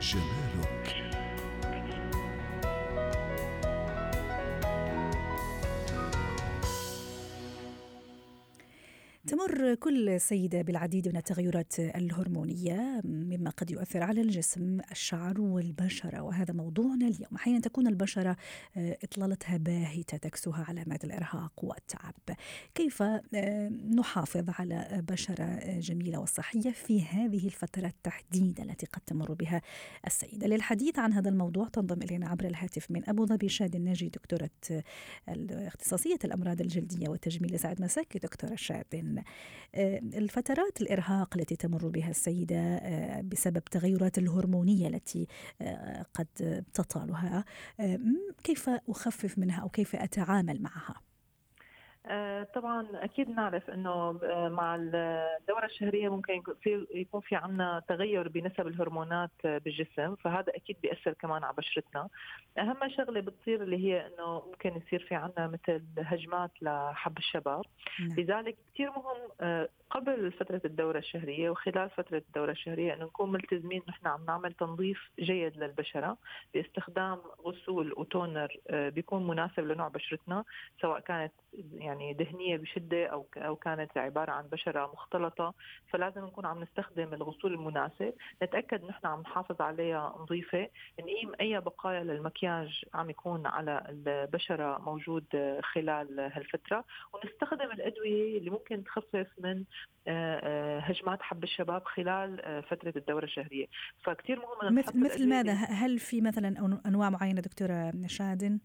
جمالك تمر كل سيدة بالعديد من التغيرات الهرمونية مما قد يؤثر على الجسم الشعر والبشرة وهذا موضوعنا اليوم. أحيانا تكون البشرة آه، إطلالتها باهتة تكسوها علامات الإرهاق والتعب. كيف آه، نحافظ على بشرة جميلة وصحية في هذه الفترة تحديدا التي قد تمر بها السيدة؟ للحديث عن هذا الموضوع تنضم إلينا عبر الهاتف من أبو ظبي شاد الناجي دكتورة اختصاصية الأمراض الجلدية والتجميل سعد مساك. دكتورة شاد آه، الفترات الإرهاق التي تمر بها السيدة آه، بسبب التغيرات الهرمونية التي آه، قد تطالها كيف أخفف منها أو كيف أتعامل معها؟ آه، طبعا أكيد نعرف إنه آه، مع الدورة الشهرية ممكن يكون يكون في عندنا تغير بنسب الهرمونات آه، بالجسم فهذا أكيد بيأثر كمان على بشرتنا أهم شغلة بتصير اللي هي إنه ممكن يصير في عندنا مثل هجمات لحب الشباب نعم. لذلك كثير مهم قبل فترة الدورة الشهرية وخلال فترة الدورة الشهرية أنه نكون ملتزمين نحن عم نعمل تنظيف جيد للبشرة باستخدام غسول وتونر بيكون مناسب لنوع بشرتنا سواء كانت يعني دهنية بشدة أو أو كانت عبارة عن بشرة مختلطة. فلازم نكون عم نستخدم الغسول المناسب. نتأكد نحن عم نحافظ عليها نظيفة. نقيم أي بقايا للمكياج عم يكون على البشرة موجود خلال هالفترة. ونستخدم الأدوية اللي ممكن تخفف من آه، آه، هجمات حب الشباب خلال آه، فترة الدورة الشهرية. فكتير مهم مثل مثل ماذا؟ هل في مثلا أنواع معينة دكتورة شادن؟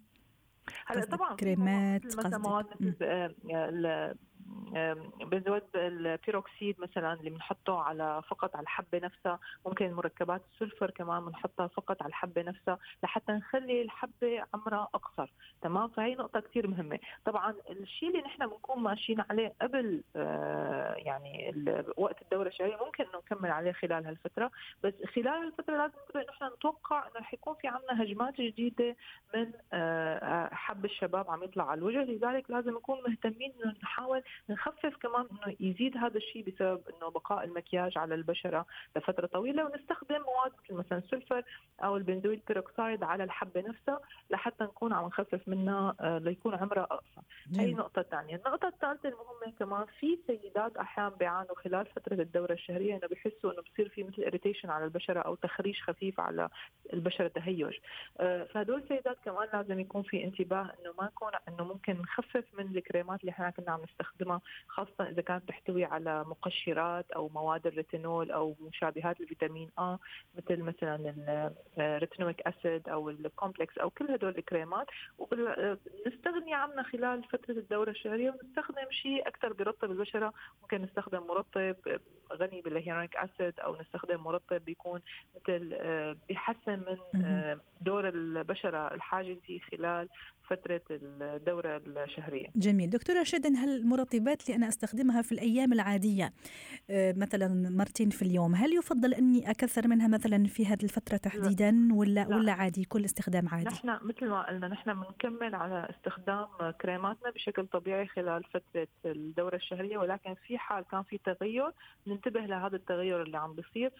هلأ طبعا كريمات مثل مواد بنزود البيروكسيد مثلا اللي بنحطه على فقط على الحبة نفسها ممكن مركبات السلفر كمان بنحطها فقط على الحبة نفسها لحتى نخلي الحبة عمرها أقصر. تمام؟ فهي نقطة كثير مهمة. طبعا الشيء اللي نحن بنكون ماشيين عليه قبل آه، يعني وقت الدورة الشهرية ممكن انه نكمل عليه خلال هالفترة بس خلال هالفترة لازم نحن نتوقع إنه رح يكون في عندنا هجمات جديدة من آه، حب الشباب عم يطلع على الوجه. لذلك لازم نكون مهتمين إنه نحاول نخفف كمان إنه يزيد هذا الشيء بسبب إنه بقاء المكياج على البشرة لفترة طويلة ونستخدم مواد مثل مثلا ال sulfur أو ال benzoyl peroxide على الحبة نفسها لحتى نكون عم نخفف منها آه، ليكون عمرها اقصر. هي نقطه ثانية، النقطة الثالثة المهمة كمان في سيدات أحيانا بيعانوا خلال فترة الدورة الشهرية إنه بحسوا إنه بصير في مثل irritation على البشرة أو تهيج خفيف على البشرة تهيج. آه، فهدول السيدات كمان لازم يكون في انتباه إنه ما يكون إنه ممكن نخفف من الكريمات اللي إحنا كنا عم نستخدمها خاصة إذا كانت تحتوي على مقشرات أو مواد الريتينول أو مشابهات الفيتامين آ مثل مثلا ال retinoic acid أو ال complex أو كل هدول الكريمات. ونستغني عنها خلال فترة الدورة الشهرية ونستخدم شيء أكثر برطب البشرة. ممكن نستخدم مرطب غني بال hyaluronic acid أو نستخدم مرطب بيكون مثل بيحسن من دور البشرة الحاجزي خلال فترة الدورة الشهرية. جميل. دكتورة شدن هل المرطبات اللي أنا أستخدمها في الأيام العادية. آه، مثلا مرتين في اليوم. هل يفضل أني أكثر منها مثلا في هذه الفترة تحديدا ولا لا. ولا عادي كل استخدام عادي؟ نحن مثل ما قلنا نحن بنكمل على استخدام كريماتنا بشكل طبيعي خلال فترة الدورة الشهرية ولكن في حال كان في تغير ننتبه لهذا التغير اللي عم بيصير.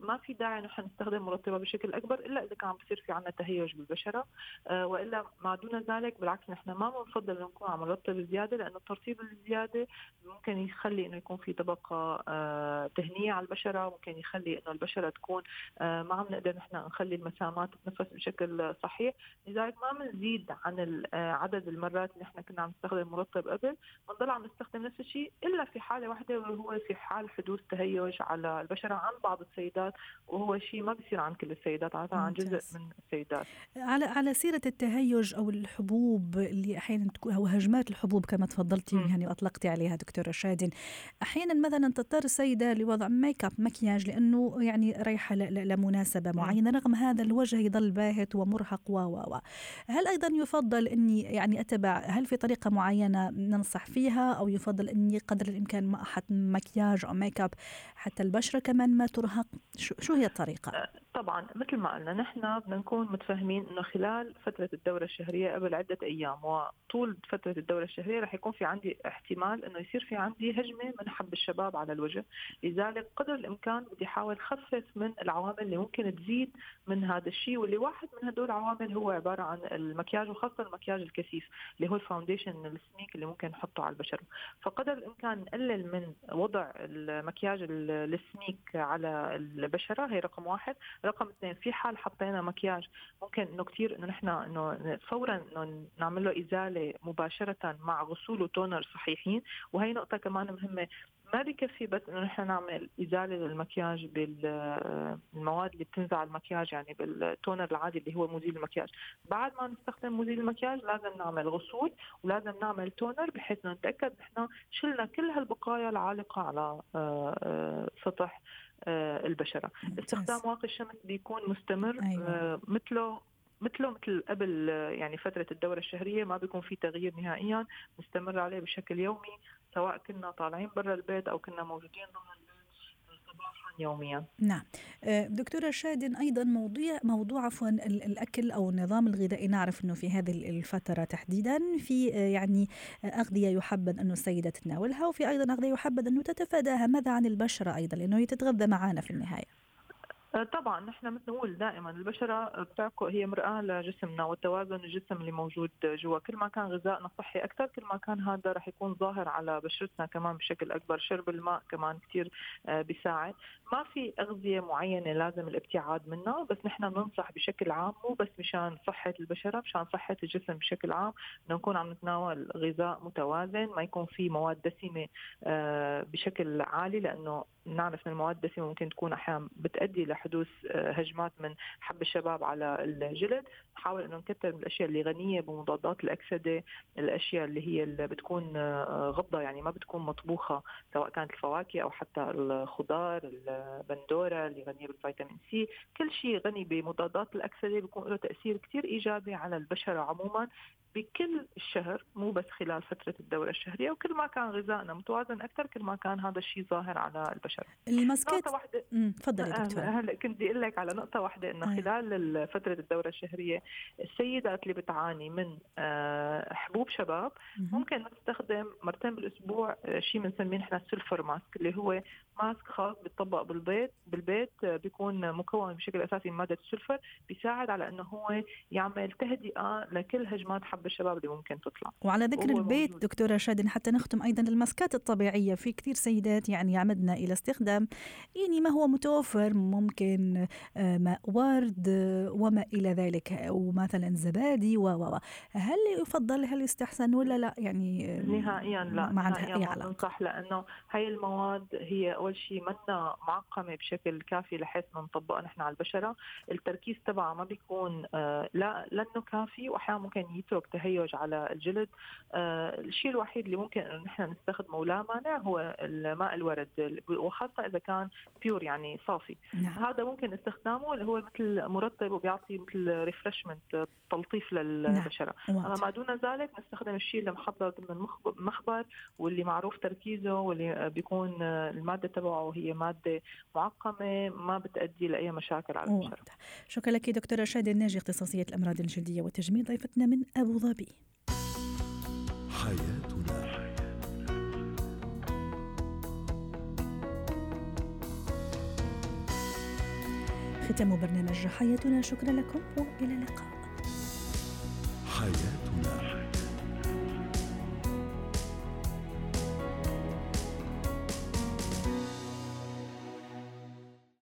ما في داعي نحن نستخدم مرطبة بشكل أكبر إلا إذا كان بصير في عندنا تهيج بالبشرة. آه، وإلا ما دون ذلك بالعكس نحن ما بنفضل نكون عم نرطب زيادة لأنه الترطيب الزياده ممكن يخلي إنه يكون في طبقة آه دهنيه على البشرة ممكن يخلي إنه البشرة تكون آه ما عم نقدر نحن نخلي المسامات تتنفس بشكل صحيح. لذلك ما بنزيد عن آه، عدد المرات اللي نحن كنا عم نستخدم مرطب قبل بنضل عم نستخدم نفس الشيء إلا في حالة واحدة وهو في حال حدوث تهيج على البشرة عند بعض السيدات وهو شيء ما بيصير عن كل السيدات عادة عن جزء من السيدات. على على سيرة التهيج أو الحبوب الحبوب اللي أحيانا تكون أو هجمات الحبوب كما تفضلتي يعني واطلقتي عليها دكتورة شادن. أحيانا مثلا تضطر السيدة لوضع ميك اب مكياج لأنه يعني رايحة لمناسبة معينة رغم هذا الوجه يظل باهت ومرهق و و هل أيضا يفضل إني يعني أتبع هل في طريقة معينة ننصح فيها أو يفضل إني قدر الإمكان ما أحط مكياج أو ميك اب حتى البشرة كمان ما ترهق؟ شو هي الطريقة؟ أه، طبعا مثل ما قلنا نحن بدنا نكون متفاهمين إنه خلال فترة الدورة الشهرية قبل عدة أيام وطول فترة الدورة الشهرية رح يكون في عندي احتمال إنه يصير في عندي هجمة من حب الشباب على الوجه، لذلك قدر الإمكان بدي أحاول خفف من العوامل اللي ممكن تزيد من هذا الشيء واللي واحد من هدول العوامل هو عبارة عن المكياج وخاصة المكياج الكثيف اللي هو الفاونديشن السميك اللي ممكن نحطه على البشره، فقدر الإمكان نقلل من وضع المكياج السميك على البشرة هي رقم واحد، رقم اثنين في حال حطينا مكياج ممكن إنه كثير إنه نحن إنه فورا إنه نعمل له إزالة مباشرة مع غسول وتونر صحيحين وهي نقطة كمان مهمة. ما بكفي بس إنه نحن نعمل إزالة للمكياج بالمواد اللي بتنزع المكياج يعني بالتونر العادي اللي هو مزيل المكياج. بعد ما نستخدم مزيل المكياج لازم نعمل غسول ولازم نعمل تونر بحيث نتأكد نحن شلنا كل هالبقايا العالقة على سطح البشرة. استخدام واقي الشمس بيكون مستمر أيوة. مثله مثله مثل قبل يعني فترة الدورة الشهرية ما بيكون في تغيير نهائيا نستمر عليه بشكل يومي سواء كنا طالعين برا البيت أو كنا موجودين ضمن البيت صباحا يوميا. نعم. آه، دكتورة شادن أيضا موضوع موضوع عفوا الأكل أو النظام الغذائي نعرف إنه في هذه الفترة تحديدا في آه، يعني أغذية يحبذ انه السيدة تتناولها وفي أيضا أغذية يحبذ انه تتفاداها، ماذا عن البشرة أيضا لأنه هي تتغذى معنا في النهاية. آه، طبعا نحن بنقول دائما البشرة بتعكو هي مرآة لجسمنا والتوازن الجسم اللي موجود جوا. كل ما كان غذائنا صحي أكثر كل ما كان هذا رح يكون ظاهر على بشرتنا كمان بشكل أكبر. شرب الماء كمان كثير آه، بيساعد. ما في أغذية معينة لازم الابتعاد منها بس نحن بننصح بشكل عام مو بس مشان صحة البشرة مشان صحة الجسم بشكل عام. انه نكون عم نتناول غذاء متوازن ما يكون في مواد دسمة آه، بشكل عالي لأنه نعرف ان المواد الدسمه ممكن تكون أحيانا بتؤدي لحدوث آه، هجمات من حب الشباب على الجلد. نحاول إنه نكتر من الأشياء اللي غنية بمضادات الأكسدة الأشياء اللي هي اللي بتكون آه، غضه يعني ما بتكون مطبوخة سواء كانت الفواكه أو حتى الخضار البندورة اللي غنية بالفيتامين سي. كل شيء غني بمضادات الأكسدة بيكون له تأثير كثير إيجابي على البشره عموما. بكل الشهر مو بس خلال فترة الدورة الشهرية وكل ما كان غذائنا متوازن أكثر كل ما كان هذا الشيء ظاهر على نقطة واحدة تفضلي دكتور هلا كنت بدي أقول لك على نقطة واحدة إنه أيه. خلال فترة الدورة الشهرية السيدات اللي بتعاني من آه، حبوب شباب ممكن تستخدم مرتين بالأسبوع آه، شيء بنسميه نحن السلفر ماسك اللي هو ماسك خاص بيطبق بالبيت بالبيت آه، بيكون مكون بشكل أساسي من مادة السلفر بيساعد على إنه هو يعمل تهدئة لكل هجمات حب الشباب اللي ممكن تطلع. وعلى ذكر البيت موجود. دكتورة شادن حتى نختم أيضا الماسكات الطبيعية. في كثير سيدات يعني يعمدنا إلى استخدام يعني ما هو متوفر ممكن آه، ماء ورد وما إلى ذلك ومثلا زبادي و هل يفضل هل يستحسن ولا لا؟ يعني نهائيا لا ما عندها أي علاقة. ننصح لأنه هاي المواد هي أول شيء منا معقمة بشكل كافي لحيث نطبقها نحن على البشرة. التركيز تبعها ما بيكون آه، لا لأنه كافي وأحيانا ممكن يترك تهيج على الجلد. آه، الشيء الوحيد اللي ممكن انه نحن نستخدمه لا مانع هو الماء الورد وخاصة إذا كان pure يعني صافي. نعم. هذا ممكن استخدامه اللي هو مثل مرطب وبيعطي مثل refreshment تلطيف للبشرة. نعم. أما ما دون ذلك نستخدم الشيء اللي محضر ضمن المخبر واللي معروف تركيزه واللي بيكون المادة تبعه هي مادة معقمة ما بتؤدي لأي مشاكل على البشرة. شكرا لك دكتوره شادي الناجي اختصاصية الأمراض الجلدية والتجميل ضيفتنا من أبو ظبي حياتنا. ختام برنامج حياتنا. شكرا لكم وإلى اللقاء. حياتنا.